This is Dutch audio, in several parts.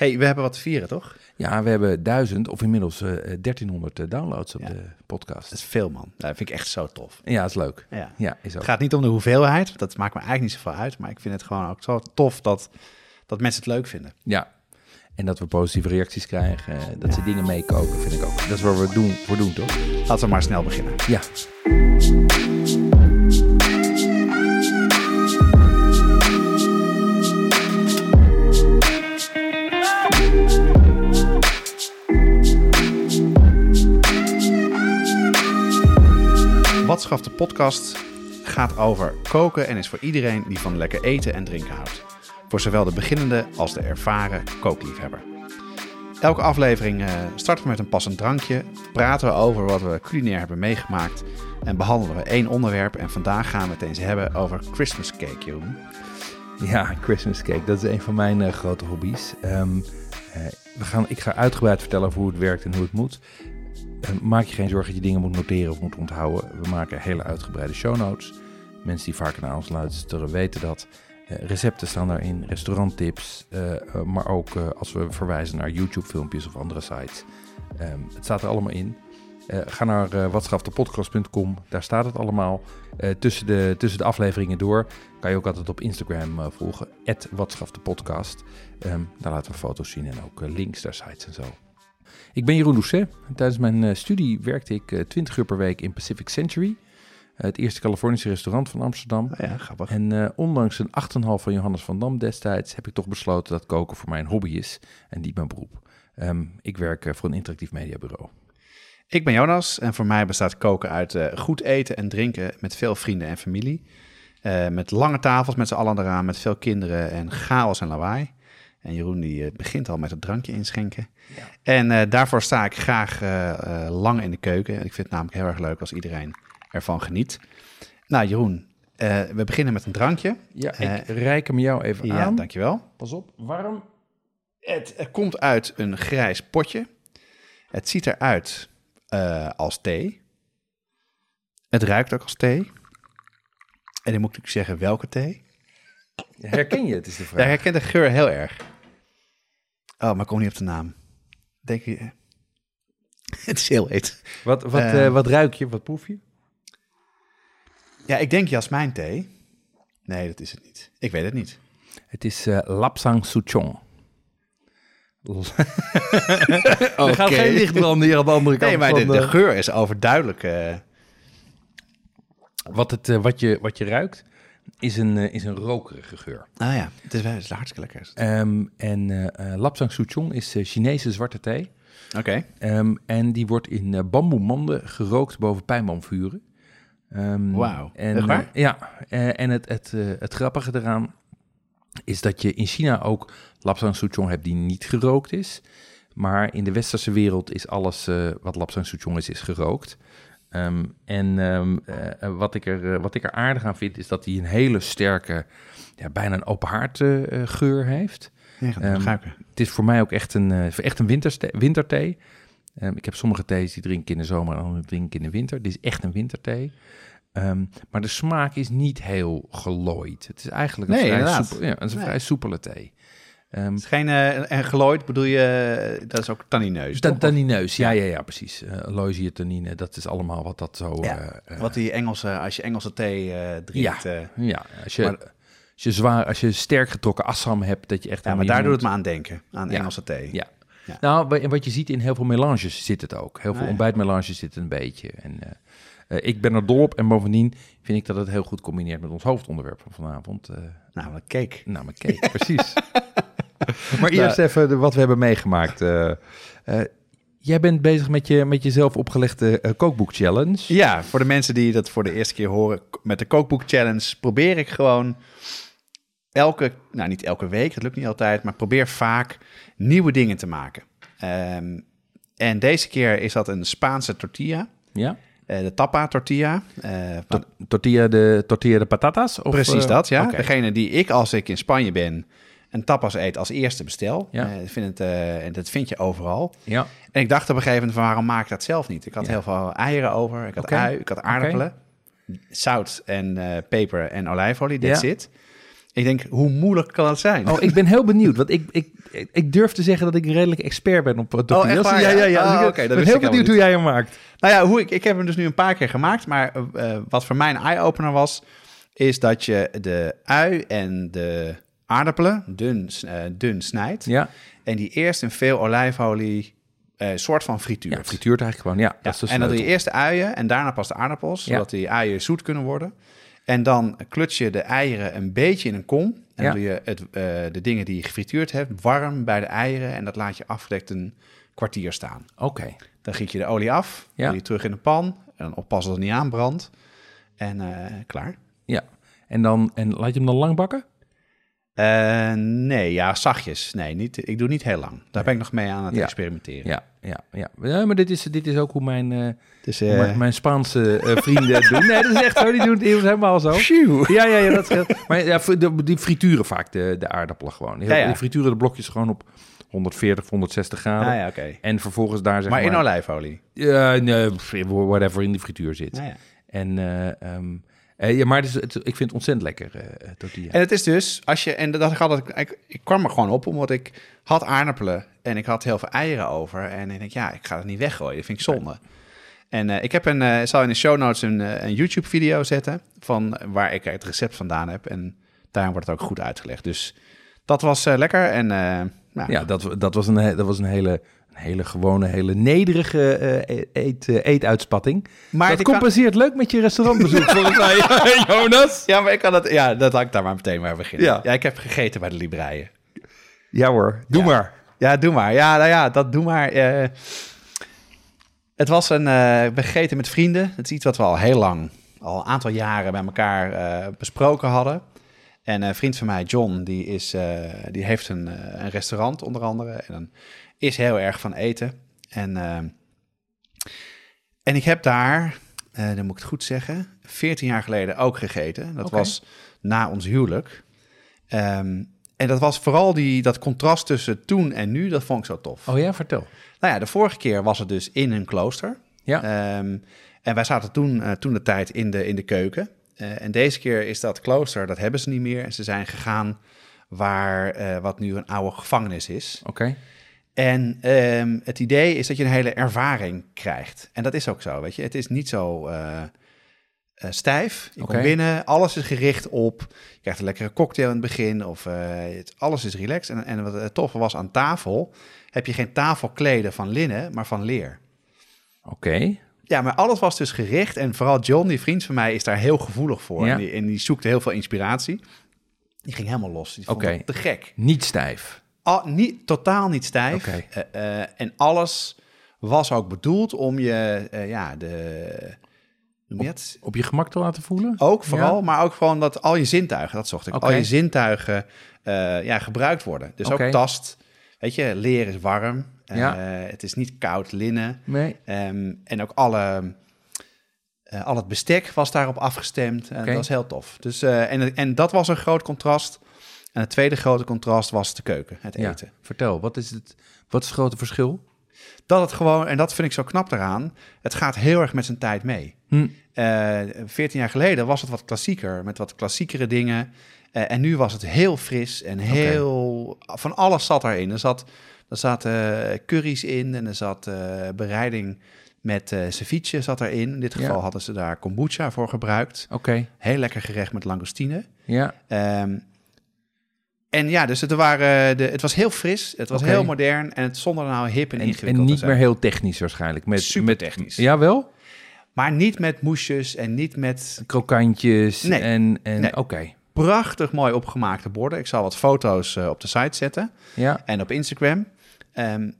Hey, we hebben wat te vieren, toch? Ja, we hebben duizend of inmiddels eh, 1300 eh, downloads op Ja. de podcast. Dat is veel, man. Dat vind ik echt zo tof. Ja, is leuk. Ja. Ja, is ook. Het gaat niet om de hoeveelheid, dat maakt me eigenlijk niet zoveel uit. Maar ik vind het gewoon ook zo tof dat, dat mensen het leuk vinden. Ja. En dat we positieve reacties krijgen, eh, dat ze dingen meekoken, vind ik ook. Dat is waar we het doen, voor doen, toch? Laten we maar snel beginnen. Ja. Wat schaft de podcast gaat over koken en is voor iedereen die van lekker eten en drinken houdt. Voor zowel de beginnende als de ervaren kookliefhebber. Elke aflevering eh, starten we met een passend drankje, praten we over wat we culinair hebben meegemaakt en behandelen we één onderwerp. En vandaag gaan we het eens hebben over Christmas cake, Jeroen. Ja, Christmas cake, dat is een van mijn eh, grote hobby's. Ehm, eh, we gaan, ik ga uitgebreid vertellen hoe het werkt en hoe het moet. Eh, maak je geen zorgen dat je dingen moet noteren of moet onthouden. We maken hele uitgebreide show notes. Mensen die vaker naar ons luisteren weten dat. Eh, recepten staan daarin, restauranttips, eh, eh, maar ook als we verwijzen naar YouTube-filmpjes of andere sites. Ehm, het staat er allemaal in. Ga naar watschaftepodcast.com, daar staat het allemaal. Tussen, de, tussen de afleveringen door kan je ook altijd op Instagram volgen, @watschaftepodcast. Ehm, daar laten we foto's zien en ook links naar sites en zo. Ik ben Jeroen Doucet. Tijdens mijn eh, studie werkte ik eh, 20 uur per week in Pacific Century, eh, het eerste Californische restaurant van Amsterdam. Nou ja, grappig. En eh, ondanks een 8,5 van Johannes van Dam destijds heb ik toch besloten dat koken voor mij een hobby is en niet mijn beroep. Ehm, ik werk eh, voor een interactief mediabureau. Ik ben Jonas en voor mij bestaat koken uit eh, goed eten en drinken met veel vrienden en familie. Eh, met lange tafels met z'n allen eraan, met veel kinderen en chaos en lawaai. En Jeroen die eh, begint al met het drankje inschenken. En eh, daarvoor sta ik graag eh, lang in de keuken. Ik vind het namelijk heel erg leuk als iedereen ervan geniet. Nou Jeroen, we beginnen met een drankje. Ja, ik reik hem jou even Ja, aan. dankjewel. Pas op, warm. Het eh, komt uit een grijs potje. Het ziet eruit als thee. Het ruikt ook als thee. En dan moet ik zeggen welke thee. Herken je het, is de Ja, vraag. ik herken de geur heel erg. Oh, maar ik kom niet op de naam. Denk je... Het is heel heet. Wat, wat, Eh, eh, wat ruik je, wat proef je? Ja, ik denk jasmijn thee. Nee, dat is het niet. Ik weet het niet. Het is eh Lapsang Souchong. Er gaat geen lichtbranden hier aan de andere kant Nee, maar van de, de de- geur is overduidelijk. eh, Wat, het, eh, wat, je, wat je ruikt, is een, eh, is een rokerige geur. ah ja, het is, wel- het is hartstikke lekker. Ehm, en eh, Lapsang Souchong is Chinese zwarte thee. Oké. Ehm, en die wordt in bamboemanden gerookt boven pijnboomvuren. Ehm, Wauw, En, ja, en het, het, het grappige eraan is dat je in China ook Lapsang Souchong hebt die niet gerookt is. Maar in de westerse wereld is alles wat Lapsang Souchong is, is gerookt. Ehm, en ehm, eh, eh, wat, ik er, eh, wat ik er aardig aan vind, is dat hij een hele sterke, ja, bijna een open haard geur heeft. Ja, ruiken. Het is voor mij ook echt een, echt een winterste- winterthee. Ik heb sommige thees die drink ik in de zomer en andere drink ik in de winter. Dit is echt een winterthee. Maar de smaak is niet heel gelooid. Het is eigenlijk een, Nee, vrij, soepel, ja, een Nee. vrij soepele thee. Eh, en gelooid, bedoel je, eh, dat is ook tannineus. ta- toch? tannineus, ja, ja, ja, precies. Uh, tannine, dat is allemaal wat dat zo... Ja, Wat die Engelse, als je Engelse thee eh, drinkt. Ja. ja, als je, Maar- als je zwaar, als je sterk getrokken assam hebt, dat je echt... ja, maar daar doet het me aan denken, aan Ja. Engelse thee. Ja. Ja. Nou, wat je ziet in heel veel melanges zit het ook. Heel veel Ah, ontbijtmelanges zit een beetje. En, ik ben er dol op en bovendien vind ik dat het heel goed combineert met ons hoofdonderwerp van vanavond. eh Namelijk cake. namelijk cake, precies. maar eerst even wat we hebben meegemaakt. eh. Eh, jij bent bezig met je met jezelf opgelegde eh, kookboek challenge. Ja, voor de mensen die dat voor de eerste keer horen, met de kookboek challenge probeer ik gewoon elke, nou niet elke week, dat lukt niet altijd, maar probeer vaak nieuwe dingen te maken. Ehm, en deze keer is dat een Spaanse tortilla. Ja? De tapa tortilla. Tor- tortilla, de, tortilla de patatas? Of, precies dat, ja. Degene die ik als ik in Spanje ben een tapas eet als eerste bestel. Ja. Eh, vind het, eh, en dat vind je overal. Ja, En ik dacht op een gegeven moment van waarom maak ik dat zelf niet? Ik had Ja. heel veel eieren over, ik had ui, ik had aardappelen, zout en eh, peper en olijfolie, that's Ja. it. Ik denk, hoe moeilijk kan dat zijn? Oh, ik ben heel benieuwd, want ik, ik, ik, ik durf te zeggen dat ik een redelijk expert ben op echt waar, ja, ja? ja. Oh, Dus ik oké, dat ben heel benieuwd hoe jij hem maakt. Nou ja, hoe ik, ik heb hem dus nu een paar keer gemaakt, maar wat voor mij een eye-opener was, is dat je de ui en de aardappelen dun, eh, dun snijdt Ja, en die eerst in veel olijfolie eh soort van frituurt. ja frituurt eigenlijk gewoon. Ja, Ja, dat is de en dan doe je eerst de uien en daarna pas de aardappels, Ja. zodat die uien zoet kunnen worden. En dan kluts je de eieren een beetje in een kom. En Ja. doe je het, eh, de dingen die je gefrituurd hebt warm bij de eieren. En dat laat je afgedekt een kwartier staan. Oké, Dan giet je de olie af, Ja. doe je terug in de pan. En dan oppassen dat het niet aanbrandt. En klaar. ja. En, dan, en laat je hem dan lang bakken? Eh, nee, ja, zachtjes. Nee, niet, ik doe niet heel lang. Daar ben ik nog mee aan het Ja. experimenteren. Ja, ja, ja. ja maar dit is, dit is ook hoe mijn, Dus, mijn, mijn Spaanse vrienden het doen. Nee, dat is echt zo. Die doen het helemaal zo. Ja, ja, ja, dat scheelt. Maar ja, die frituren vaak de, de aardappelen gewoon. Heel, Ja, ja. Die frituren de blokjes gewoon op 140, 160 graden. Ah, ja, oké. En vervolgens daar zeg Maar maar... in olijfolie. Ja, nee, whatever in die frituur zit. Ja. En, eh, eh, ja, maar het is, het, ik vind het ontzettend lekker, eh tortilla. En het is dus, als je, en dat had ik, ik, ik kwam er gewoon op omdat ik had aardappelen en ik had heel veel eieren over. En ik denk, ja, ik ga het niet weggooien, dat vind ik zonde. En eh, ik heb een, eh, zal in de show notes een, eh, een YouTube-video zetten van waar ik het recept vandaan heb. En daarin wordt het ook goed uitgelegd. Dus dat was eh, lekker. En eh, nou, Ja, dat, dat was een, dat was een hele, hele gewone, hele nederige eh, eet, eh, eetuitspatting. maar dat kan- compenseert leuk met je restaurantbezoek, volgens mij, Jonas. ja, maar ik kan het, ja, dat had ik daar maar meteen maar beginnen. Ja. Ja. ik heb gegeten bij de Libreien. Ja hoor, doe Ja. maar. Ja, doe maar. Ja, nou ja, dat doe maar. Eh, het was een begeten met vrienden. Het is iets wat we al heel lang, al een aantal jaren bij elkaar besproken hadden. En een vriend van mij, John, die, is, die heeft een, een restaurant onder andere. En dan is heel erg van eten. En, eh, en ik heb daar, eh, dan moet ik het goed zeggen, 14 jaar geleden ook gegeten. Dat was na ons huwelijk. Ehm, en dat was vooral die, dat contrast tussen toen en nu, dat vond ik zo tof. Oh ja, vertel. Nou ja, de vorige keer was het dus in een klooster. Ja. Ehm, en wij zaten toen, eh, toen de tijd in de, in de keuken. En deze keer is dat klooster, dat hebben ze niet meer. En ze zijn gegaan waar wat nu een oude gevangenis is. Oké. En ehm, het idee is dat je een hele ervaring krijgt. En dat is ook zo, weet je. Het is niet zo eh, eh, stijf. Je Oké. komt binnen, alles is gericht op... Je krijgt een lekkere cocktail in het begin of eh, het, alles is relaxed. En, en wat het toffe was aan tafel... heb je geen tafelkleden van linnen, maar van leer. Oké. Ja, maar alles was dus gericht. En vooral John, die vriend van mij, is daar heel gevoelig voor. Ja. En, die, en die zoekte heel veel inspiratie. Die ging helemaal los. Die vond het te gek. Niet stijf. Al, niet, totaal niet stijf. Eh, eh, en alles was ook bedoeld om je, eh, ja, de... Het? Op je gemak te laten voelen? Ook vooral, Ja. maar ook gewoon dat al je zintuigen, dat zocht ik, al je zintuigen ja, gebruikt worden. Dus ook tast. Weet je, leer is warm. Ja. het is niet koud linnen. Nee. Ehm, en ook alle, al het bestek was daarop afgestemd. En. Dat was heel tof. Dus, en, en dat was een groot contrast. En het tweede grote contrast was de keuken, het Ja. eten. Vertel, wat is het, wat is het grote verschil? Dat het gewoon, en dat vind ik zo knap eraan, het gaat heel erg met zijn tijd mee. Hm. Eh 14 jaar geleden was het wat klassieker, met wat klassiekere dingen. Eh, en nu was het heel fris en heel... Van alles zat erin. Er, zat, er zaten curry's in en er zat eh, bereiding met eh ceviche zat erin. In dit Ja. geval hadden ze daar kombucha voor gebruikt. Oké. Heel lekker gerecht met langoustine. Ja. Ehm, en ja, dus het, waren de, het was heel fris, het was heel modern en het zonder nou hip en, En, ingewikkeld en niet zijn. meer heel technisch waarschijnlijk. Met, Super met, technisch. Ja, wel? Maar niet met moesjes en niet met Krokantjes Nee. en... en Nee. Oké. prachtig mooi opgemaakte borden. Ik zal wat foto's eh, op de site zetten Ja. en op Instagram. Ehm,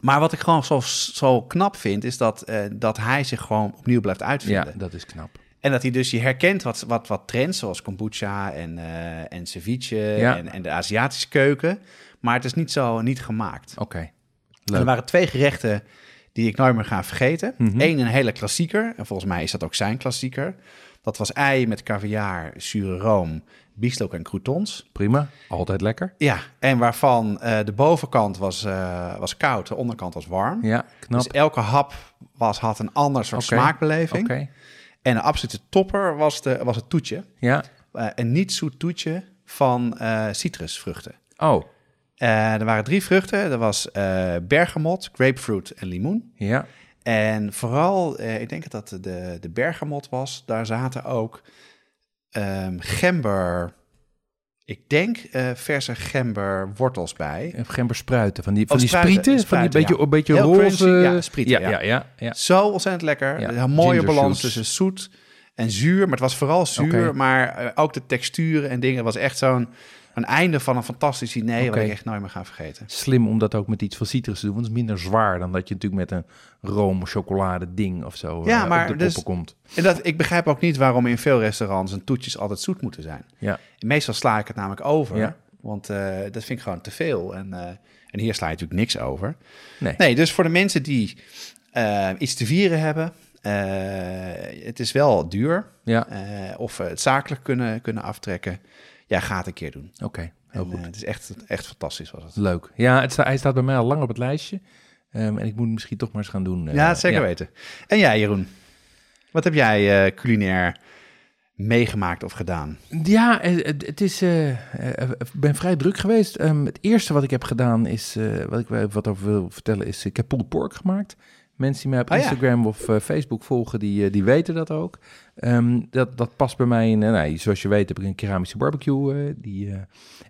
maar wat ik gewoon zo, zo knap vind, is dat, eh, dat hij zich gewoon opnieuw blijft ja, uitvinden. dat is knap. En dat hij dus, je herkent wat, wat, wat trends, zoals kombucha en, eh, en ceviche Ja. en, en de Aziatische keuken. Maar het is niet zo niet gemaakt. Oké. Er waren twee gerechten die ik nooit meer ga vergeten. Mhm. Eén, een hele klassieker. En volgens mij is dat ook zijn klassieker. Dat was ei met caviar, zure room, bieslook en croutons. Prima, altijd lekker. Ja, en waarvan eh, de bovenkant was, eh, was koud, de onderkant was warm. Ja, knap. Dus elke hap was, had een ander soort smaakbeleving. Oké, En de absolute topper was, de, was het toetje. ja. Eh, een niet zoet toetje van eh, citrusvruchten. Oh, Eh, er waren drie vruchten. Er was bergamot, grapefruit en limoen. ja. En vooral, ik denk dat het de, de bergamot was. Daar zaten ook ehm, gember, ik denk eh, verse gemberwortels bij. En gemberspruiten, van die, van Oh, die spruiten, sprieten, van die beetje, een beetje roze... ja, sprieten, ja, ja. ja, ja. Zo ontzettend lekker. Een mooie ginger balans shoots. tussen zoet en zuur. Maar het was vooral zuur, maar eh, ook de texturen en dingen. Was echt zo'n een einde van een fantastisch diner... wat Oké. ik echt nooit meer ga vergeten. Slim om dat ook met iets van citrus te doen, want het is minder zwaar dan dat je natuurlijk met een room chocolade ding of zo Ja, eh, maar op de dus- komt. En dat, ik begrijp ook niet waarom in veel restaurants... een toetjes altijd zoet moeten zijn. Ja, Meestal sla ik het namelijk over. Ja. Want eh, dat vind ik gewoon te veel. En, eh, en hier sla je natuurlijk niks over. nee. Nee, dus voor de mensen die iets te vieren hebben... het is wel duur. Ja, of het zakelijk kunnen, kunnen aftrekken. Ja, ga het een keer doen. oké. Heel En, goed. eh, het is echt, echt fantastisch was het. Leuk. Ja, het sta- hij staat bij mij al lang op het lijstje. Ehm, en ik moet misschien toch maar eens gaan doen. eh, ja, zeker weten. En jij, Jeroen? Wat heb jij eh, culinair meegemaakt of gedaan? Ja, het, het is. Ik ben vrij druk geweest. Ehm, het eerste wat ik heb gedaan is. wat ik wat over wil vertellen is. Ik heb pulled pork gemaakt. Mensen die mij op Oh ja. Instagram of Facebook volgen, die, die weten dat ook. Ehm, dat, dat past bij mij in. eh, nou, zoals je weet heb ik een keramische barbecue. eh, die, eh,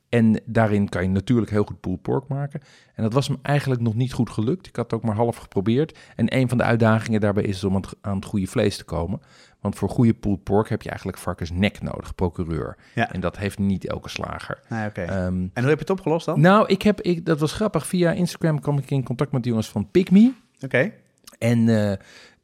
en daarin kan je natuurlijk heel goed pulled pork maken. En dat was me eigenlijk nog niet goed gelukt. Ik had het ook maar half geprobeerd. En een van de uitdagingen daarbij is om aan het, goede vlees te komen. Want voor goede pulled pork heb je eigenlijk varkensnek nodig, procureur. Ja. En dat heeft niet elke slager. Nee, oké. Ehm, en hoe heb je het opgelost dan? nou, ik heb, ik, dat was grappig. Via Instagram kwam ik in contact met de jongens van Pick Me. Oké. En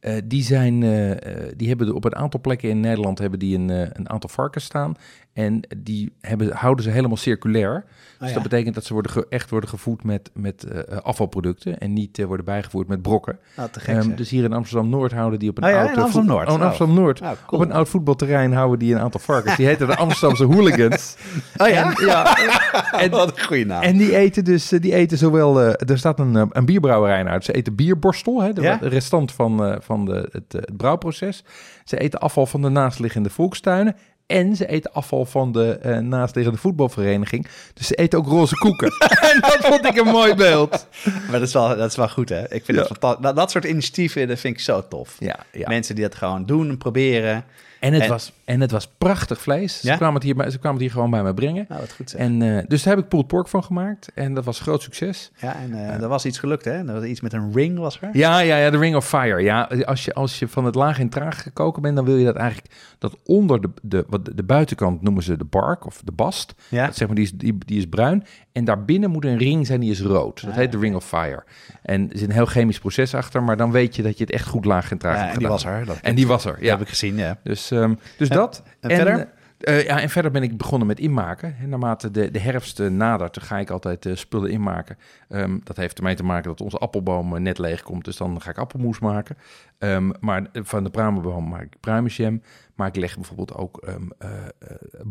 eh, die, zijn, eh, eh, die hebben er op een aantal plekken in Nederland hebben die een, een aantal varkens staan. En die hebben, houden ze helemaal circulair. dus ja. dat betekent dat ze worden ge- echt worden gevoed met, met eh, afvalproducten. En niet eh, worden bijgevoerd met brokken. Te gek Ehm, dus hier in Amsterdam-Noord houden die op een Oh ja, oud... in eh, voet- Amsterdam-Noord. Oh, Oh. Amsterdam-Noord. Nou, cool. Op een oud voetbalterrein houden die een aantal varkens. Die heten de Amsterdamse hooligans. Oh ja? En, ja, en, Wat een goede naam. en die eten dus, eh, die eten zowel, eh, er staat een, eh, een bierbrouwerij uit. Ze eten bierborstel, hè, de restant van, eh, van de, het, eh, het brouwproces. Ze eten afval van de naastliggende volkstuinen. En ze eten afval van de eh, naastliggende voetbalvereniging. Dus ze eten ook roze koeken. en dat vond ik een mooi beeld. Maar dat is wel, dat is wel goed, hè? Ik vind Ja. het fantastisch. Dat, dat soort initiatieven, dat vind ik zo tof. Ja, ja. Mensen die dat gewoon doen en proberen. En, het en- was, en het was prachtig vlees. Ja? Ze, kwamen het hier, ze kwamen het hier gewoon bij me brengen. Nou, wat goed zeg. En, eh, dus daar heb ik pulled pork van gemaakt. En dat was een groot succes. ja, en eh er was iets gelukt, hè? Er was iets met een ring, was er? Ja, ja, ja, de Ring of Fire. Ja, als je, als je van het laag in traag gekoken bent, dan wil je dat eigenlijk dat onder de, de, wat de, de buitenkant noemen ze de bark of de bast. Ja. Dat zeg maar, die is, die, die is bruin. En daarbinnen moet een ring zijn, die is rood. Dat Ah, heet de Ring of Fire. En er zit een heel chemisch proces achter, maar dan weet je dat je het echt goed laag in traag Ja, hebt en die gedaan. was er. Dat, En die was er, dat ja. heb ik gezien, ja. Dus, ehm, dus dat. en verder? eh, ja, en verder ben ik begonnen met inmaken. En naarmate de, de herfst eh, nadert, ga ik altijd eh, spullen inmaken. Ehm, dat heeft ermee te maken dat onze appelboom eh, net leeg komt. Dus dan ga ik appelmoes maken. Ehm, maar van de pruimenboom maak ik pruimenjam. Maar ik leg bijvoorbeeld ook eh,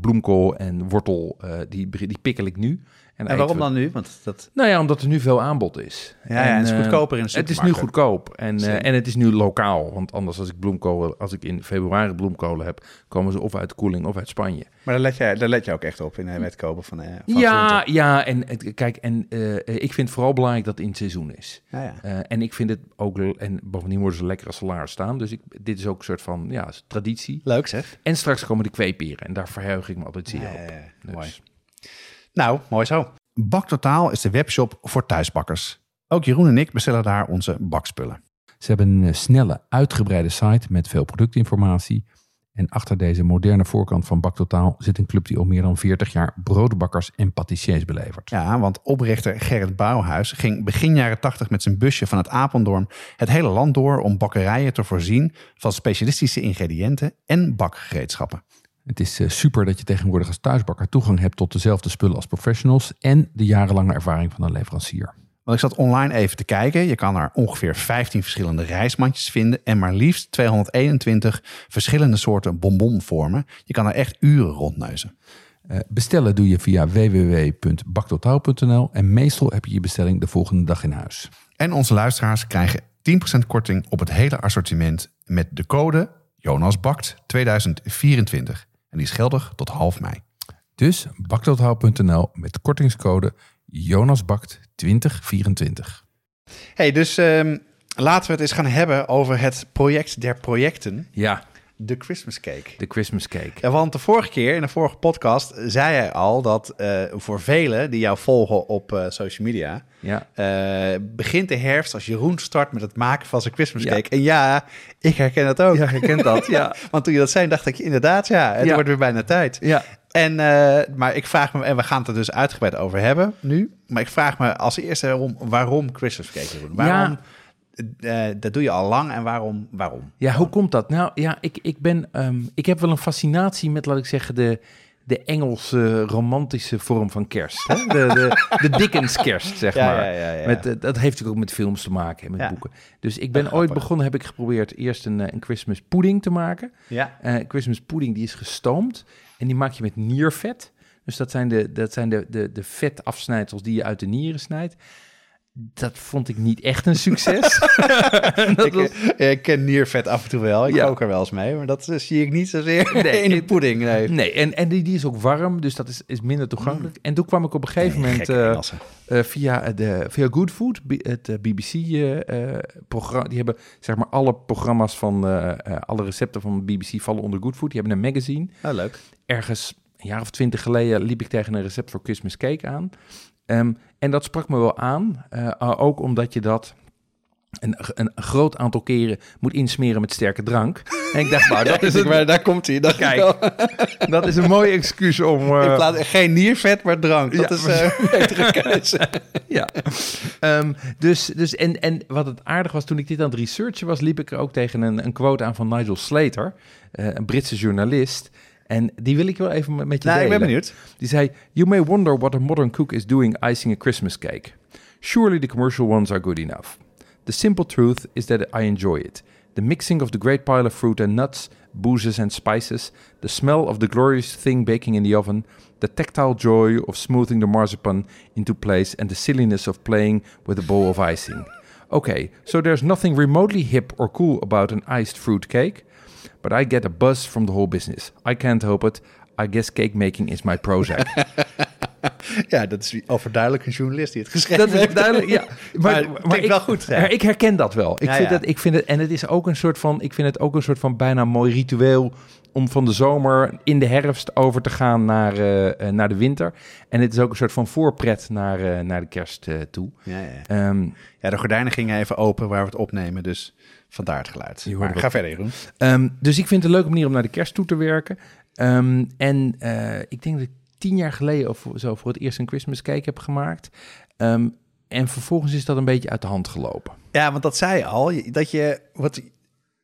bloemkool en wortel. eh, die, die pikkel ik nu. En eten waarom we- dan nu? Want dat... Nou ja, omdat er nu veel aanbod is. Ja, ja, het is goedkoper in de Het is nu goedkoop en, en het is nu lokaal. Want anders als ik bloemkolen, als ik in februari bloemkolen heb, komen ze of uit koeling of uit Spanje. Maar daar let, je, daar let je ook echt op in eh, met kopen van, eh van ja, groenten. ja, en kijk, en eh, ik vind het vooral belangrijk dat het in het seizoen is. Ja, ja. Eh, en ik vind het ook, en bovendien worden ze lekker als salaris staan. Dus ik, dit is ook een soort van, ja, traditie. Leuk zeg. En straks komen de kweeperen en daar verheug ik me altijd zeer Ja, op. ja, ja. Dus- Mooi. Nou, mooi zo. Baktotaal is de webshop voor thuisbakkers. Ook Jeroen en ik bestellen daar onze bakspullen. Ze hebben een snelle, uitgebreide site met veel productinformatie. En achter deze moderne voorkant van Baktotaal zit een club die al meer dan 40 jaar broodbakkers en patissiers belevert. Ja, want oprichter Gerrit Bouwhuis ging begin jaren 80 met zijn busje van het Apeldoorn het hele land door om bakkerijen te voorzien van specialistische ingrediënten en bakgereedschappen. Het is eh, super dat je tegenwoordig als thuisbakker toegang hebt tot dezelfde spullen als professionals en de jarenlange ervaring van een leverancier. Want ik zat online even te kijken. Je kan er ongeveer 15 verschillende reismandjes vinden en maar liefst 221 verschillende soorten bonbonvormen. Je kan er echt uren rondneuzen. Eh, bestellen doe je via www.baktotaal.nl en meestal heb je je bestelling de volgende dag in huis. En onze luisteraars krijgen 10% korting op het hele assortiment met de code JonasBakt 2024. En die is geldig tot half mei. Dus baktotaal.nl met kortingscode JonasBakt 2024. Hey, dus ehm, laten we het eens gaan hebben over het project der projecten, Ja, de Christmas Cake. de Christmas cake. Ja, want de vorige keer, in de vorige podcast, zei hij al dat eh, voor velen die jou volgen op eh, social media, Ja, eh, begint de herfst als Jeroen start met het maken van zijn Christmas Ja. cake. En ja, ik herken dat ook. ja je kent dat. Ja, Want toen je dat zei, dacht ik inderdaad, ja, het Ja. wordt weer bijna tijd. ja. En, eh, maar ik vraag me, en we gaan het er dus uitgebreid over hebben nu, maar ik vraag me als eerste om waarom Christmas cake Jeroen? Waarom, eh, dat doe je al lang en waarom? waarom? Ja, hoe komt dat? Nou ja, ik, ik, ben, ehm, ik heb wel een fascinatie met, laat ik zeggen, de, de Engelse romantische vorm van kerst. Hè? De, de, de Dickens kerst, zeg Ja, maar. ja, ja, ja. Met, eh, dat heeft natuurlijk ook met films te maken en met boeken. Dus ik ben ooit begonnen, heb ik geprobeerd eerst een, eh, een Christmas pudding te maken. Ja. Eh Christmas pudding die is gestoomd en die maak je met niervet. Dus dat zijn de, dat zijn de, de, de vetafsnijdsels die je uit de nieren snijdt. Dat vond ik niet echt een succes. dat ik, was- eh, ik ken niervet af en toe wel. Ik Ja. kook er wel eens mee, maar dat eh, zie ik niet zozeer Nee, in de pudding. Nee. Nee, en, en die, die is ook warm, dus dat is, is minder toegankelijk. En toen kwam ik op een gegeven moment eh, via, de, via Good Food, het BBC-programma. die hebben zeg maar alle programma's van, alle recepten van BBC vallen onder Good Food. Die hebben een magazine. Nou, leuk. Ergens een jaar of twintig geleden liep ik tegen een recept voor Christmas cake aan. Ehm, en dat sprak me wel aan, eh, ook omdat je dat een, een groot aantal keren moet insmeren met sterke drank. En ik dacht, nou, dat is, een, maar daar komt hij. Dat Kijk. dat is een mooie excuus om... eh, In plaats geen niervet, maar drank. Dat Ja, is eh, een betere keuze. ja. Ehm, dus, dus en, en wat het aardig was, toen ik dit aan het researchen was, liep ik er ook tegen een, een quote aan van Nigel Slater, eh, een Britse journalist. En die wil ik wel even met- je Nou, ik ben benieuwd. Die zei, You may wonder what a modern cook is doing icing a Christmas cake. Surely the commercial ones are good enough. The simple truth is that I enjoy it. The mixing of the great pile of fruit and nuts, boozes and spices, the smell of the glorious thing baking in the oven, the tactile joy of smoothing the marzipan into place, and the silliness of playing with a bowl of icing. Okay, so there's nothing remotely hip or cool about an iced fruit cake, but I get a buzz from the whole business. I can't help it. I guess cake making is my Prozac. Ja, dat is overduidelijk een journalist die het geschreven dat is heeft. duidelijk, ja. Maar wel goed, ja. maar ik herken dat wel. Ik Ja, vind ja. Dat, ik vind het, en het is ook een soort van, ik vind het ook een soort van bijna mooi ritueel om van de zomer in de herfst over te gaan naar, eh, eh, naar de winter. En het is ook een soort van voorpret naar, eh, naar de kerst toe. Ja, ja. Ehm, ja, de gordijnen gingen even open waar we het opnemen, dus vandaar het geluid. Maar ga verder, Jeroen. Ehm, dus ik vind het een leuke manier om naar de kerst toe te werken. Ehm, en eh, ik denk dat ik tien jaar geleden of zo voor het eerst een Christmas cake heb gemaakt. Ehm, en vervolgens is dat een beetje uit de hand gelopen. Ja, want dat zei je al, dat je... Wat,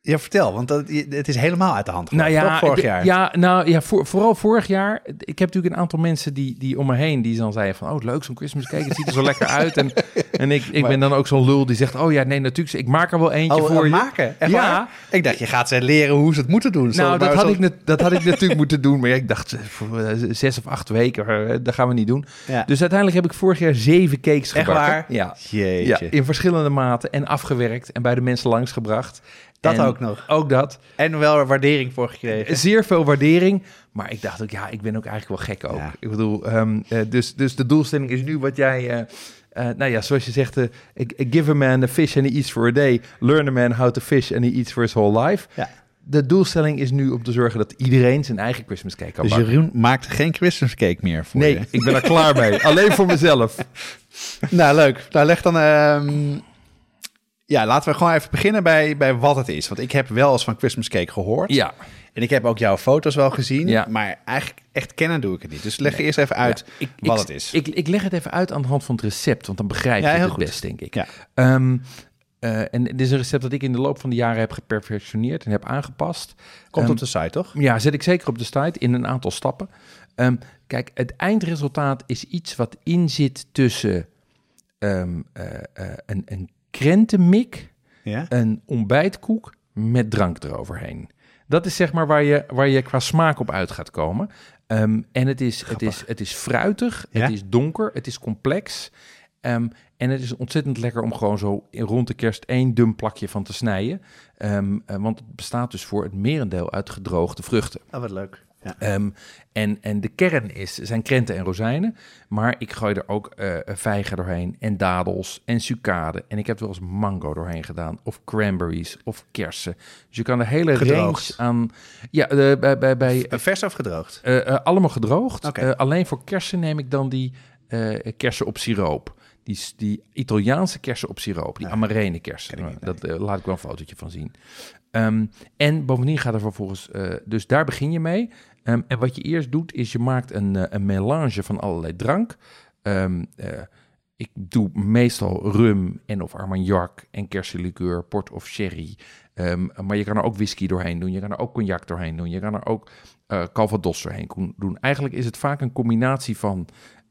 ja, vertel, want dat, het is helemaal uit de hand gelopen, Nou ja, toch, vorig jaar? Ja, nou ja, voor, vooral vorig jaar. Ik heb natuurlijk een aantal mensen die, die om me heen die dan zeiden van, oh leuk zo'n Christmas cake, het ziet er zo lekker uit. En, en ik, ik Maar- ben dan ook zo'n lul die zegt, oh ja, nee, natuurlijk, ik maak er wel eentje Oh, voor je. maken? Echt Ja. waar? Ik dacht, je gaat ze leren hoe ze het moeten doen. Zo, Nou, dat had, ik, net- dat had ik natuurlijk moeten doen. Maar ja, ik dacht, eh, voor eh, zes of acht weken, eh, dat gaan we niet doen. Ja. Dus uiteindelijk heb ik vorig jaar zeven cakes Echt gebakken. waar? Ja. Jeetje. ja, in verschillende maten en afgewerkt en bij de mensen langsgebracht. Dat En ook nog. Ook dat. En wel waardering voor gekregen. Zeer veel waardering. Maar ik dacht ook, ja, ik ben ook eigenlijk wel gek ook. Ja. Ik bedoel, ehm, eh, dus, dus de doelstelling is nu wat jij... eh, eh, nou ja, zoals je zegt, eh, give a man a fish and he eats for a day. Learn a man how to fish and he eats for his whole life. Ja. De doelstelling is nu om te zorgen dat iedereen zijn eigen Christmas cake kan Dus. Jeroen maakt geen Christmas cake meer voor Nee, je. ik ben er klaar mee. Alleen voor mezelf. Nou, leuk. Nou, leg dan... ehm, Ja, laten we gewoon even beginnen bij, bij wat het is. Want ik heb wel eens van Christmas cake gehoord. Ja, En ik heb ook jouw foto's wel gezien. Ja. Maar eigenlijk echt kennen doe ik het niet. Dus leg eerst even uit Ja, ik, wat ik, het is. Ik, ik leg het even uit aan de hand van het recept, want dan begrijp je het goed. best, denk ik. Ja. Ehm, eh, en dit is een recept dat ik in de loop van de jaren heb geperfectioneerd en heb aangepast. Komt Ehm, op de site, toch? Ja, zet ik zeker op de site in een aantal stappen. Ehm, kijk, het eindresultaat is iets wat in zit tussen eh, eh, een, een krentenmik, Ja? een ontbijtkoek met drank eroverheen. Dat is zeg maar waar je, waar je qua smaak op uit gaat komen. Ehm, en het is, het, is, het is fruitig, Ja? het is donker, het is complex. Ehm, en het is ontzettend lekker om gewoon zo rond de kerst één dun plakje van te snijden. Ehm, eh, want het bestaat dus voor het merendeel uit gedroogde vruchten. Oh, wat leuk. Ja. Ehm, en, en de kern is, zijn krenten en rozijnen. Maar ik gooi er ook eh vijgen doorheen en dadels en sucade. En ik heb er wel eens mango doorheen gedaan. Of cranberries of kersen. Dus je kan de hele Gedroogd. range aan... Ja, eh, bij, bij, bij Vers of gedroogd? eh, allemaal gedroogd. Alleen voor kersen neem ik dan die kersen op siroop. Die, die Italiaanse kersen op siroop. Die Ja. amarene kersen. Dat eh, laat ik wel een fotootje van zien. Ehm, en bovendien gaat er vervolgens... eh, dus daar begin je mee. Ehm, en wat je eerst doet, is je maakt een, eh, een melange van allerlei drank. Ehm, eh, ik doe meestal rum en of armagnac en kersenlikeur, port of sherry. Maar je kan er ook whisky doorheen doen. Je kan er ook cognac doorheen doen. Je kan er ook eh calvados doorheen doen. Eigenlijk is het vaak een combinatie van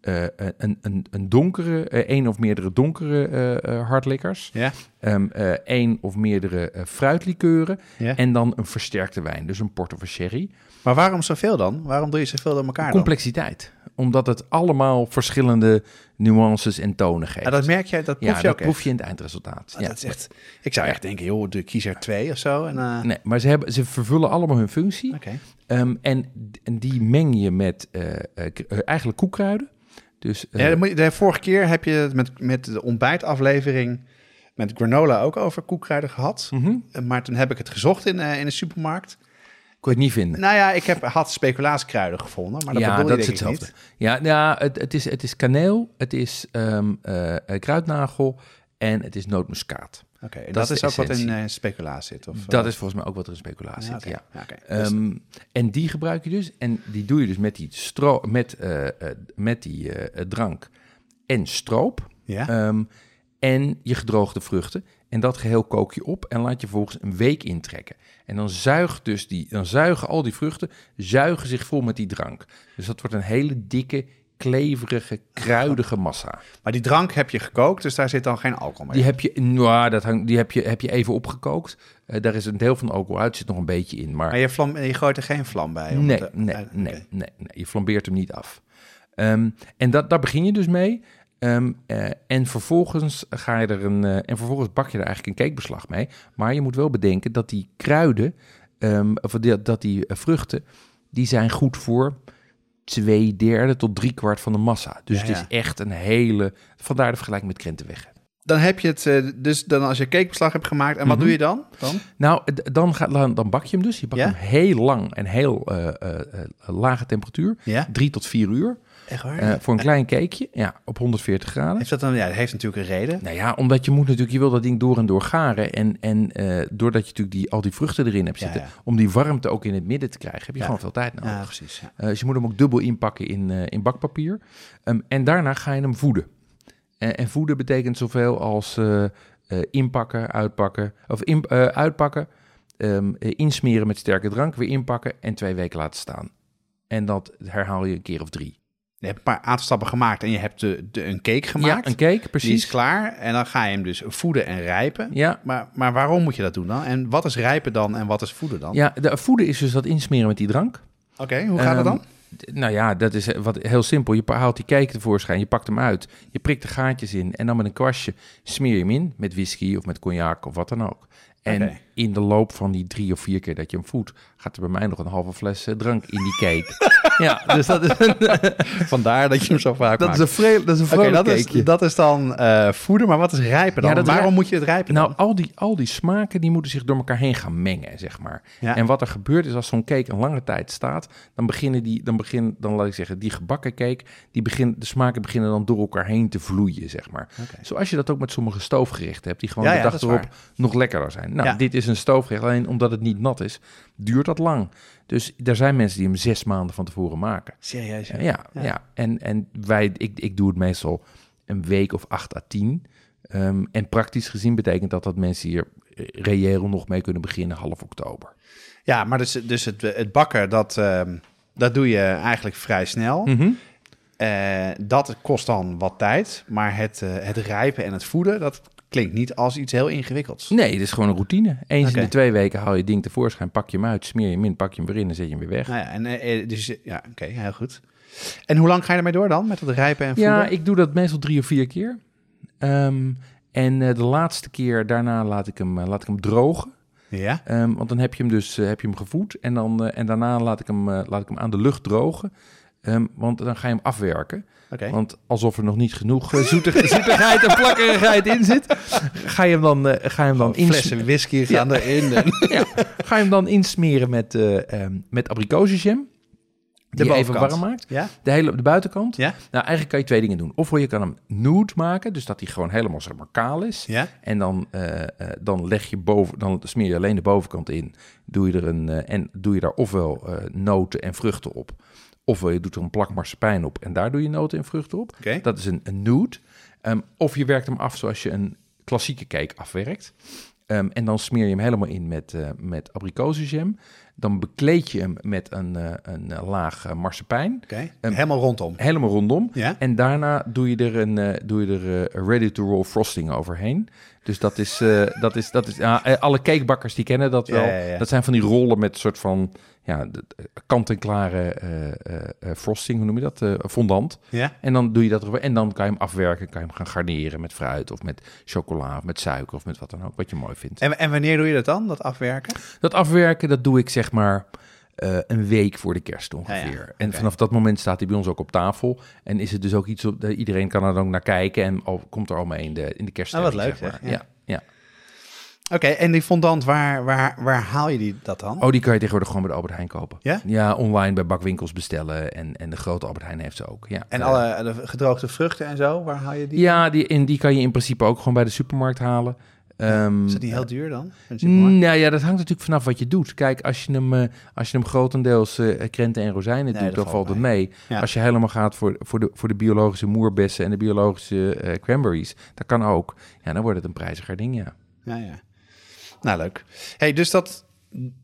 eh, een, een, een donkere, eh, één of meerdere donkere eh eh hardlikkers, Ja? ehm, eh, één of meerdere eh, fruitlikeuren ja. en dan een versterkte wijn, dus een port of een sherry. Maar waarom zoveel dan? Waarom doe je zoveel door elkaar dan? Complexiteit, omdat het allemaal verschillende nuances en tonen geeft. Ja, dat merk je, dat proef ja, je dat ook proef je in het eindresultaat. Ah, ja. dat is echt, ik zou echt denken, joh, de kies er twee of zo. En, eh, Nee, maar ze, hebben, ze vervullen allemaal hun functie. Oké. Ehm, en, en die meng je met eh, eh, eh, eigenlijk koekkruiden. Dus eh, Ja, de vorige keer heb je het met, met de ontbijtaflevering met granola ook over koekkruiden gehad. mhm, Eh, Maar toen heb ik het gezocht in, eh, in de supermarkt. kon je het niet vinden. Nou ja, ik heb, had speculaaskruiden gevonden, maar dat ja, bedoel dat je is denk ik hetzelfde. Ja, ja het, het, is, het is kaneel, het is ehm, eh, eh, kruidnagel en het is nootmuskaat. En dat dat, is ook wat in eh, speculaas zit? Of, dat eh, is volgens mij ook wat er in speculatie zit. Ja. Dus- Ehm, en die gebruik je dus. En die doe je dus met die stro met, eh, met die drank en stroop. ja? Ehm, en je gedroogde vruchten. En dat geheel kook je op en laat je volgens een week intrekken. En dan zuigt dus die, dan zuigen al die vruchten, zuigen zich vol met die drank. Dus dat wordt een hele dikke, kleverige, kruidige massa. maar die drank heb je gekookt, dus daar zit dan geen alcohol mee. Die heb je, nou, dat hangt, die heb je, heb je even opgekookt. Eh, daar is een deel van de alcohol uit, zit nog een beetje in. Maar Maar je, vlam, je gooit er geen vlam bij? Nee, nee, eh, nee, nee, nee. Je flambeert hem niet af. Ehm, en dat, daar begin je dus mee. Ehm, eh, en, vervolgens ga je er een, en vervolgens bak je er eigenlijk een cakebeslag mee. Maar je moet wel bedenken dat die kruiden, ehm, of dat die vruchten, die zijn goed voor twee derde tot drie kwart van de massa. Dus Ja, het is echt een hele, vandaar de vergelijking met krentenweg. Dan heb je het, eh, dus dan als je cakebeslag hebt gemaakt, en wat Mhm. doe je dan? dan? Nou, dan, gaat, dan, bak je hem dus. Je bakt Ja? hem heel lang en heel eh, eh, lage temperatuur. Ja? Drie tot vier uur. Echt waar? Voor een klein cakeje, ja, op 140 graden. heeft dat dan, ja, dat heeft natuurlijk een reden. Nou ja, omdat je moet natuurlijk, je wil dat ding door en door garen. En, en doordat je natuurlijk die, al die vruchten erin hebt zitten, ja. om die warmte ook in het midden te krijgen, heb je gewoon veel tijd nodig. Ja, precies. Dus je moet hem ook dubbel inpakken in, in bakpapier. Ehm, en daarna ga je hem voeden. En, en voeden betekent zoveel als eh, eh, inpakken, uitpakken, of in, eh, uitpakken, ehm, eh, insmeren met sterke drank, weer inpakken en twee weken laten staan. En dat herhaal je een keer of drie. Je hebt een paar aantal stappen gemaakt en je hebt de, de, een cake gemaakt. Ja, een cake, Die is precies. klaar en dan ga je hem dus voeden en rijpen. Ja, Maar, maar waarom moet je dat doen dan? En wat is rijpen dan en wat is voeden dan? ja, de voeden is dus dat insmeren met die drank. Oké, hoe gaat dat Ehm, dan? Nou ja, dat is wat, heel simpel. Je haalt die cake tevoorschijn, je pakt hem uit, je prikt de gaatjes in en dan met een kwastje smeer je hem in met whisky of met cognac of wat dan ook. En. In de loop van die drie of vier keer dat je hem voedt, gaat er bij mij nog een halve fles eh, drank in die cake. ja, dus dat is een, Vandaar dat je hem zo vaak dat maakt. is een, dat is een dat, is, dat is dan eh, voeden, maar wat is rijpen dan? Ja, waarom rij- moet je het rijpen Nou, dan? al die, al die smaken die moeten zich door elkaar heen gaan mengen, zeg maar. Ja. En wat er gebeurt is als zo'n cake een lange tijd staat, dan beginnen die, dan begin, dan laat ik zeggen, die gebakken cake, die begin, de smaken beginnen dan door elkaar heen te vloeien, zeg maar. Zoals je dat ook met sommige stoofgerechten hebt, die gewoon Ja, de dag erop nog lekkerder zijn. Nou, dit is een stoofgerecht, alleen omdat het niet nat is, duurt dat lang. Dus er zijn mensen die hem zes maanden van tevoren maken. Serieus? Ja, ja, Ja. En, en wij, ik, ik doe het meestal een week of acht à tien. Ehm, en praktisch gezien betekent dat dat mensen hier eh, reëel nog mee kunnen beginnen half oktober. Ja, maar dus, dus het, het bakken, dat, ehm, dat doe je eigenlijk vrij snel. Mhm. Eh, dat kost dan wat tijd, maar het, eh, het rijpen en het voeden, dat klinkt niet als iets heel ingewikkelds. Nee, het is gewoon een routine. Eens in de twee weken haal je ding tevoorschijn, pak je hem uit, smeer je hem in, pak je hem weer in en zet je hem weer weg. Nou ja, en, eh, eh, dus, ja, oké, heel goed. En hoe lang ga je ermee door dan, met het rijpen en voeden? Ja, ik doe dat meestal drie of vier keer. Ehm, en eh, de laatste keer daarna laat ik hem, eh, laat ik hem drogen. Ja? Ehm, want dan heb je hem dus eh, heb je hem gevoed. En, dan, eh, en daarna laat ik, hem, eh, laat ik hem aan de lucht drogen. Ehm, want dan ga je hem afwerken. Want alsof er nog niet genoeg eh, zoetig- zoetigheid en plakkerigheid in zit, ga je hem dan, eh, ga je hem dan, ins- Flessen whisky gaan erin. En... ja, ga je hem dan insmeren met, ehm, met abrikozenjam. Die je even warm maakt. Ja? De hele de buitenkant. Ja? Nou, eigenlijk kan je twee dingen doen. Of je kan hem nude maken, dus dat hij gewoon helemaal zeg maar kaal is. Ja? En dan, dan leg je boven, dan smeer je alleen de bovenkant in. Doe je er een en doe je daar ofwel noten en vruchten op, ofwel je doet er een plak marsepein op en daar doe je noten en vruchten op. Dat is een, een nude. Ehm, of je werkt hem af zoals je een klassieke cake afwerkt. Ehm, en dan smeer je hem helemaal in met, eh met abrikozenjam. Dan bekleed je hem met een, eh, een eh, laag marsepein. Oké. Ehm, Helemaal rondom. Helemaal rondom. Ja? En daarna doe je er een doe je er ready-to-roll frosting overheen. Dus dat is, dat is, dat is alle cakebakkers die kennen dat wel. Ja. Dat zijn van die rollen met soort van ja, kant-en-klare eh, eh, eh, frosting, hoe noem je dat? Fondant. Ja? En dan doe je dat erover. En dan kan je hem afwerken, kan je hem gaan garneren met fruit of met chocola of met suiker of met wat dan ook, wat je mooi vindt. En, en wanneer doe je dat dan, dat afwerken? Dat afwerken, dat doe ik zeg maar een week voor de kerst ongeveer. Ja, ja. En vanaf dat moment staat hij bij ons ook op tafel. En is het dus ook iets op, dat iedereen kan er dan naar kijken en al, komt er al mee in de, in de kerst. Ah, wat leuk, zeg. Ja. Ja, Oké, en die fondant, waar, waar, waar haal je die, dat dan? Oh, die kan je tegenwoordig gewoon bij de Albert Heijn kopen. Ja? Ja, online bij bakwinkels bestellen. En, en de grote Albert Heijn heeft ze ook. Ja. En Eh, alle de gedroogde vruchten en zo, waar haal je die? Ja, die, en die kan je in principe ook gewoon bij de supermarkt halen. Ehm, Is dat niet heel duur dan? Supermarkt? Nou ja, dat hangt natuurlijk vanaf wat je doet. Kijk, als je hem, eh, als je hem grotendeels eh, krenten en rozijnen Nee, doet, dan valt het mee. Ja. Als je helemaal gaat voor, voor, de, voor de biologische moerbessen en de biologische eh, cranberries, dat kan ook. Ja, dan wordt het een prijziger ding, ja. Ja, ja. Nou, leuk. Hey, dus dat,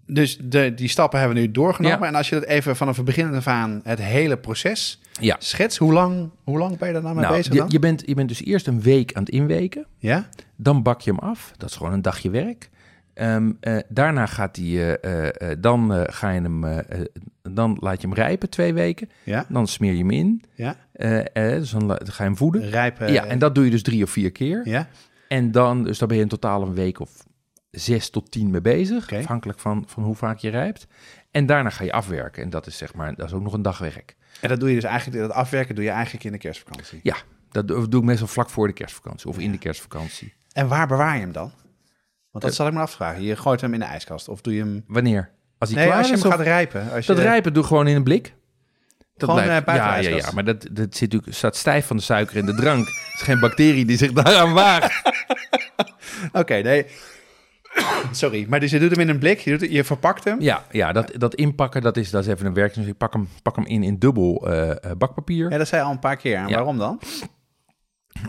dus de, die stappen hebben we nu doorgenomen. Ja. En als je dat even vanaf het begin af aan het hele proces Ja. schets, hoe lang, hoe lang ben je daar nou mee Nou, bezig je, dan? je, bent, je bent dus eerst een week aan het inweken. Ja? Dan bak je hem af. Dat is gewoon een dagje werk. Ehm, eh, daarna gaat hij, eh, eh, dan ga je hem, dan laat je hem rijpen twee weken. Ja? Dan smeer je hem in. Ja? Dus dan, dan ga je hem voeden. Rijpen? ja, en dat doe je dus drie of vier keer. Ja? En dan, dus daar ben je in totaal een week of zes tot tien mee bezig. Afhankelijk van, van hoe vaak je rijpt. En daarna ga je afwerken. En dat is zeg maar, dat is ook nog een dag werk. En dat doe je dus eigenlijk, dat afwerken doe je eigenlijk in de kerstvakantie. Ja, dat doe ik meestal vlak voor de kerstvakantie of in de kerstvakantie. En waar bewaar je hem dan? Want dat Eh, zal ik me afvragen. Je gooit hem in de ijskast of doe je hem... Wanneer? Als hij Nee, klaar als je is? hem gaat rijpen. Als je... dat rijpen doe gewoon in een blik. Dat Gewoon, eh, buiten ja, ja, ja, maar dat, dat zit natuurlijk, staat stijf van de suiker in de drank. Het is geen bacterie die zich daaraan waagt. Oké, nee. Sorry, maar dus je doet hem in een blik, je, doet, je verpakt hem. Ja, ja dat, dat inpakken, dat is, dat is even een werk. Dus ik pak hem, pak hem in in dubbel eh, eh, bakpapier. Ja, dat zei je al een paar keer. En Ja. waarom dan?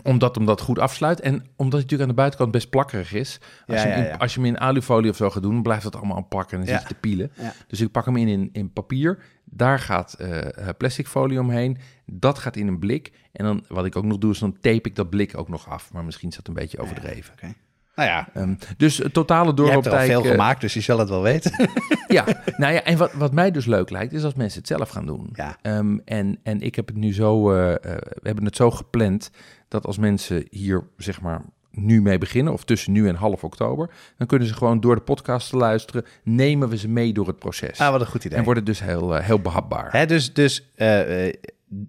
Omdat hem dat goed afsluit. En omdat hij natuurlijk aan de buitenkant best plakkerig is. Als, Ja, je, hem in, ja. als je hem in alufolie of zo gaat doen, blijft dat allemaal aan plakken. En dan zit je te pielen. Dus ik pak hem in, in in papier. Daar gaat eh, plastic folie omheen. Dat gaat in een blik. En dan, wat ik ook nog doe, is dan tape ik dat blik ook nog af. Maar misschien is dat een beetje overdreven. Oké. Nou ja, Ehm, dus totale je hebt er al doorlooptijd... veel eh, gemaakt, dus je zal het wel weten. ja, nou ja, en wat, wat mij dus leuk lijkt, is als mensen het zelf gaan doen. Ja. Ehm, en, en ik heb het nu zo, eh, eh, we hebben het zo gepland dat als mensen hier zeg maar nu mee beginnen, of tussen nu en half oktober, dan kunnen ze gewoon door de podcast te luisteren, nemen we ze mee door het proces. ah, wat een goed idee. en wordt het dus heel, heel behapbaar. Hè, dus dus eh, eh,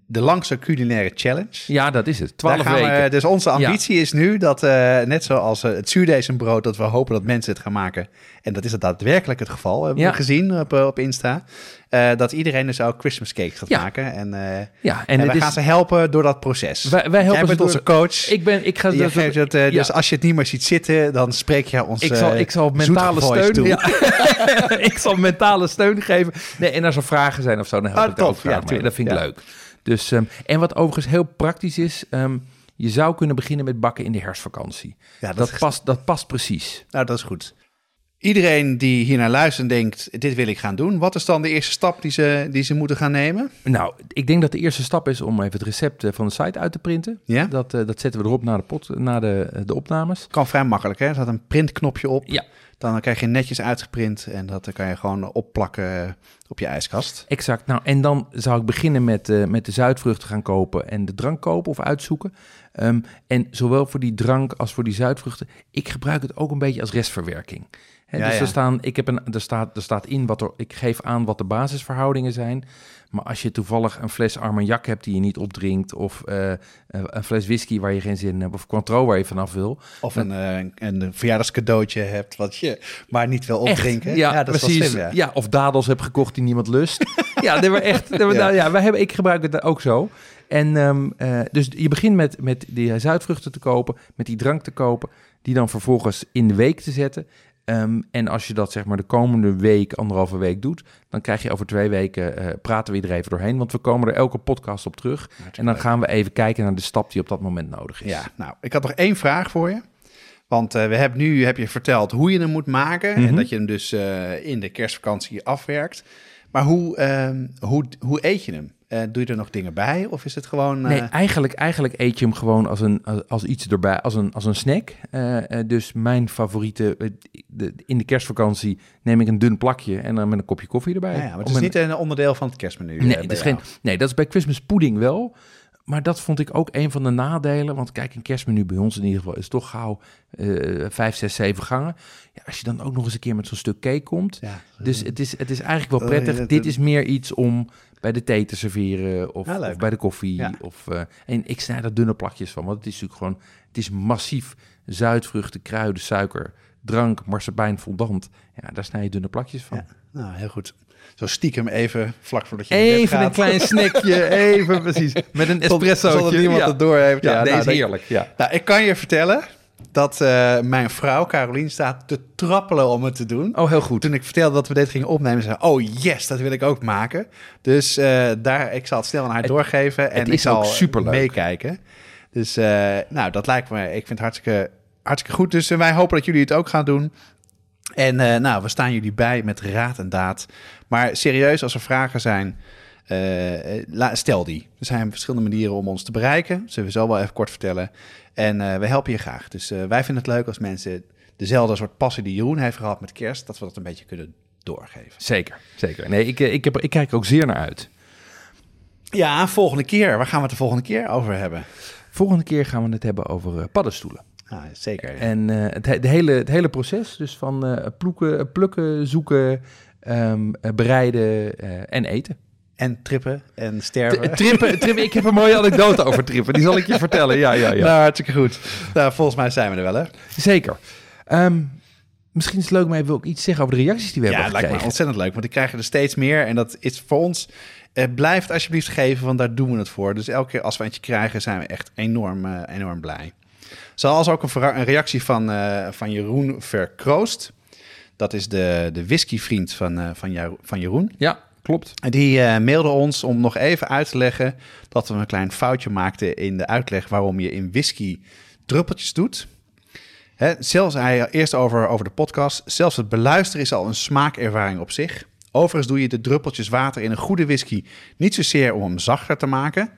de langste culinaire challenge. Ja, dat is het. Twaalf gaan we- weken. dus onze ambitie is nu dat, eh, net zoals eh, het zuurdesembrood, dat we hopen dat mensen het gaan maken. En dat is het daadwerkelijk het geval, hebben Ja. we gezien op, eh, op Insta. dat iedereen dus ook Christmas cakes gaat Ja. maken. En, en, ja, en, wij het is, gaan ze helpen door dat proces. wij, wij helpen Jij bent door- onze coach. Ik ben, ik ga dat- het, eh, ja. Dus als je het niet meer ziet zitten, dan spreek je ons Ik zal, ik zal mentale steun. toe. Ik zal mentale steun geven. Nee, en als er vragen zijn of zo, dan help Ah, ik tof. ook graag Ja. Dat vind ik leuk. Dus, ehm, en wat overigens heel praktisch is, ehm, je zou kunnen beginnen met bakken in de herfstvakantie. Ja, dat, Dat, is- past, dat past precies. nou, dat is goed. Iedereen die hier naar luistert en denkt, dit wil ik gaan doen. Wat is dan de eerste stap die ze, die ze moeten gaan nemen? Nou, ik denk dat de eerste stap is om even het recept eh, van de site uit te printen. Ja? Dat, eh, dat zetten we erop na de, pot, na de, de opnames. Kan vrij makkelijk, hè? Er staat een printknopje op. Ja. Dan krijg je netjes uitgeprint en dat kan je gewoon opplakken op je ijskast. Exact. Nou, en dan zou ik beginnen met, uh, met de zuidvruchten gaan kopen en de drank kopen of uitzoeken. Um, en zowel voor die drank als voor die zuidvruchten, ik gebruik het ook een beetje als restverwerking. He, Ja, dus ja. Er, staan, ik heb een, er, staat, er staat in wat er, ik geef aan wat de basisverhoudingen zijn. Maar als je toevallig een fles Armagnac hebt die je niet opdrinkt, of eh, een fles whisky waar je geen zin in hebt, of Cointreau waar je vanaf wil. Of een, eh, een verjaardagscadeautje hebt wat je maar niet wil Echt, opdrinken. Ja, dat is wel precies. slim, ja. of dadels heb gekocht die niemand lust. ja, nee, maar echt. maar Ja. Nou, ja, wij hebben, ik gebruik het ook zo. En ehm, eh, dus je begint met, met die zuidvruchten te kopen, met die drank te kopen, die dan vervolgens in de week te zetten. Ehm, en als je dat zeg maar de komende week, anderhalve week doet, dan krijg je over twee weken, eh, praten we er even doorheen. Want we komen er elke podcast op terug. En dan gaan we even kijken naar de stap die op dat moment nodig is. Ja, nou, ik had nog één vraag voor je. Want eh, we hebben nu heb je verteld hoe je hem moet maken. En Mhm. dat je hem dus eh, in de kerstvakantie afwerkt. Maar hoe, ehm, hoe, hoe eet je hem? Eh, doe je er nog dingen bij? Of is het gewoon... eh, Nee, eigenlijk, eigenlijk eet je hem gewoon als, een, als, als iets erbij, als een, als een snack. Eh, eh, dus mijn favoriete, eh, de, in de kerstvakantie neem ik een dun plakje en dan met een kopje koffie erbij. ja, maar het is een- niet een onderdeel van het kerstmenu. eh, Nee, het is jou. geen, nee, dat is bij Christmas pudding wel. Maar dat vond ik ook een van de nadelen. Want kijk, een kerstmenu bij ons in ieder geval is toch gauw eh vijf, zes, zeven gangen. Ja, als je dan ook nog eens een keer met zo'n stuk cake komt. Ja. Dus het is, het is eigenlijk wel prettig. Dit is meer iets om bij de thee te serveren of, Ja, of bij de koffie. Ja. Of, eh, en ik snij daar dunne plakjes van, want het is natuurlijk gewoon... Het is massief zuidvruchten, kruiden, suiker, drank, marsepein, fondant. Ja, daar snij je dunne plakjes van. Ja. Nou, heel goed. Zo stiekem even, vlak voordat je Even een gaat. klein snackje, even precies. Met een espresso. Dat niemand het door heeft. Ja, nee, nou, is heerlijk. Ja. Nou, ik kan je vertellen dat eh, mijn vrouw, Carolien, staat te trappelen om het te doen. Oh, heel goed. Toen ik vertelde dat we dit gingen opnemen, zei ze, oh yes, dat wil ik ook maken. Dus eh, daar, ik zal het snel aan haar Het- doorgeven en ik zal meekijken. Dus eh, nou, dat lijkt me, ik vind het hartstikke, hartstikke goed. Dus wij hopen dat jullie het ook gaan doen. En nou, we staan jullie bij met raad en daad. Maar serieus, als er vragen zijn, la- stel die. Er zijn verschillende manieren om ons te bereiken. Zullen we zo wel even kort vertellen. En eh, we helpen je graag. Dus eh, wij vinden het leuk als mensen dezelfde soort passie die Jeroen heeft gehad met kerst, dat we dat een beetje kunnen doorgeven. Zeker, zeker. Nee, ik, eh, ik, heb, ik kijk er ook zeer naar uit. Ja, volgende keer. Waar gaan we het de volgende keer over hebben? Volgende keer gaan we het hebben over eh, paddenstoelen. Ah, zeker. En eh, het, he- de hele, het hele proces, dus van eh, ploeken, plukken, zoeken, ehm, eh, bereiden eh, en eten. En trippen en sterven. T- Trippen, trippen, ik heb een mooie anekdote over trippen, die zal ik je vertellen. Ja, ja, ja. Nou, hartstikke goed. Nou, volgens mij zijn we er wel, hè? Zeker. Ehm, misschien is het leuk, ik wil ook iets zeggen over de reacties die we Ja, het hebben lijkt me gekregen. ontzettend leuk, want ik krijg er steeds meer. En dat is voor ons, eh, blijft alsjeblieft geven, want daar doen we het voor. Dus elke keer als we eentje krijgen, zijn we echt enorm, eh, enorm blij. Zoals ook een, een reactie van, eh, van Jeroen Verkroost. Dat is de, de whiskyvriend van, van, Jaro- van Jeroen. Ja, klopt. Die eh, mailde ons om nog even uit te leggen dat we een klein foutje maakten in de uitleg waarom je in whisky druppeltjes doet. Hè, zelfs hij eerst over, over de podcast. Zelfs het beluisteren is al een smaakervaring op zich. Overigens doe je de druppeltjes water in een goede whisky niet zozeer om hem zachter te maken.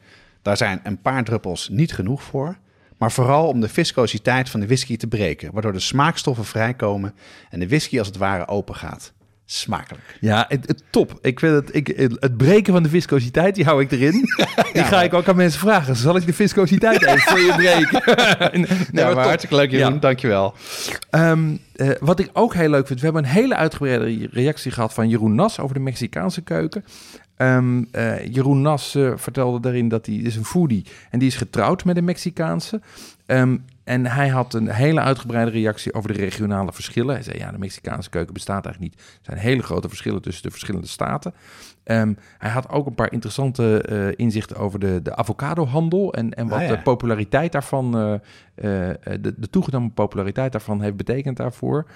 Daar zijn een paar druppels niet genoeg voor. Maar vooral om de viscositeit van de whisky te breken. Waardoor de smaakstoffen vrijkomen en de whisky als het ware open gaat. Smakelijk. Ja, het, het- top. Ik vind het, ik, het breken van de viscositeit, die hou ik erin. Die ga ik ook aan mensen vragen. Zal ik de viscositeit even voor je breken? nee, Ja, maar top. hartstikke leuk Jeroen, Ja. dankjewel. Ehm, eh, wat ik ook heel leuk vind, we hebben een hele uitgebreide reactie gehad van Jeroen Nas over de Mexicaanse keuken. Ehm, eh, Jeroen Nas eh, vertelde daarin dat hij is een foodie en die is getrouwd met een Mexicaanse. Ehm, en hij had een hele uitgebreide reactie over de regionale verschillen. Hij zei, ja, de Mexicaanse keuken bestaat eigenlijk niet. Er zijn hele grote verschillen tussen de verschillende staten. Ehm, hij had ook een paar interessante eh, inzichten over de, de avocadohandel en, en wat Ah, ja. de populariteit daarvan, eh, eh, de, de toegenomen populariteit daarvan heeft betekend daarvoor.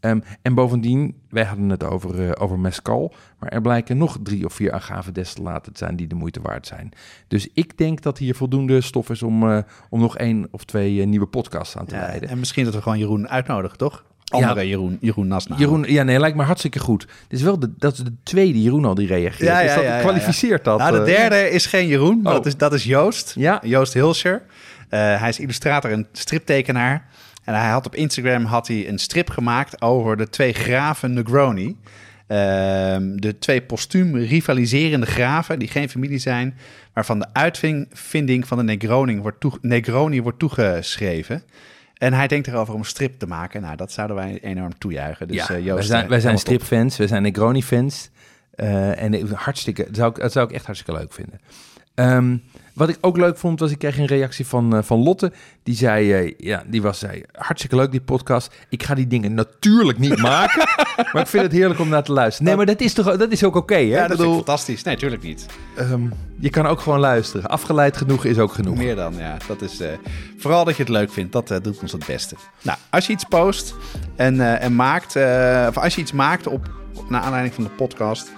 Ehm, en bovendien, wij hadden het over, over mescal, maar er blijken nog drie of vier agave destillaten te zijn die de moeite waard zijn. Dus ik denk dat hier voldoende stof is om, om nog één of twee nieuwe podcasts aan te Ja, wijden. en misschien dat we gewoon Jeroen uitnodigen, toch? Andere Jeroen, Jeroen Nasna. Jeroen, ja, nee, lijkt me hartstikke goed. Dit is wel de, dat is de tweede Jeroen al die reageert. Ja, ja, dat, ja, ja, kwalificeert dat? Nou, de eh? derde is geen Jeroen, Oh. dat, is, dat is Joost. Ja. Joost Hilscher. Eh, hij is illustrator en striptekenaar. En hij had op Instagram had hij een strip gemaakt over de twee graven Negroni. Ehm, de twee postuum rivaliserende graven die geen familie zijn, waarvan de uitvinding van de Negroni wordt, toe, Negroni wordt toegeschreven. En hij denkt erover om strip te maken. Nou, dat zouden wij enorm toejuichen. Dus ja, eh, Joost, wij zijn, eh, wij zijn helemaal top. stripfans, wij zijn Negroni-fans. Eh, en ik- hartstikke, dat zou, ik, dat zou ik echt hartstikke leuk vinden. Ehm, wat ik ook leuk vond, was ik kreeg een reactie van, eh, van Lotte. Die zei, eh, ja, die was zei, hartstikke leuk die podcast. Ik ga die dingen natuurlijk niet maken, maar ik vind het heerlijk om naar te luisteren. Nee, maar dat is toch, dat is ook oké, hè? Ja, dat bedoel, is fantastisch. Nee, tuurlijk niet. ehm, je kan ook gewoon luisteren. Afgeleid genoeg is ook genoeg. Meer dan, ja. Dat is, eh, vooral dat je het leuk vindt, dat eh, doet ons het beste. Nou, als je iets post en, eh, en maakt, eh, of als je iets maakt op, naar aanleiding van de podcast,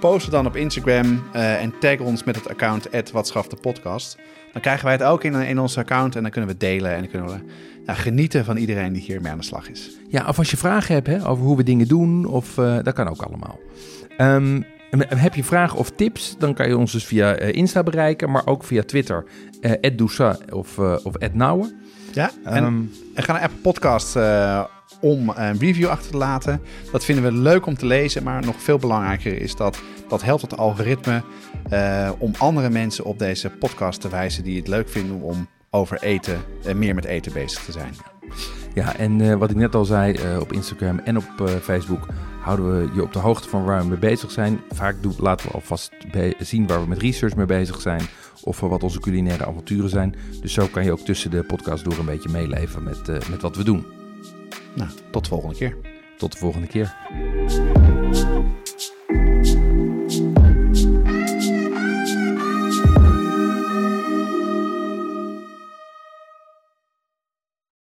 post het dan op Instagram eh, en tag ons met het account @watschaftepodcast. Dan krijgen wij het ook in, in ons account en dan kunnen we delen en dan kunnen we nou, genieten van iedereen die hiermee aan de slag is. Ja, of als je vragen hebt hè, over hoe we dingen doen, of, eh, dat kan ook allemaal. Ehm, heb je vragen of tips, dan kan je ons dus via eh, Insta bereiken, maar ook via Twitter, @dousa of, of @nouwen. Ja, en, Ehm, en ga naar Apple Podcast eh, om een review achter te laten. Dat vinden we leuk om te lezen, maar nog veel belangrijker is dat dat helpt het algoritme eh, om andere mensen op deze podcast te wijzen die het leuk vinden om over eten en meer met eten bezig te zijn. ja, en eh, wat ik net al zei, eh, op Instagram en op eh, Facebook houden we je op de hoogte van waar we mee bezig zijn. Vaak doen, laten we alvast zien waar we met research mee bezig zijn, of wat onze culinaire avonturen zijn. Dus zo kan je ook tussen de podcast door een beetje meeleven met, eh, met wat we doen. Nou, tot de volgende keer. Tot de volgende keer.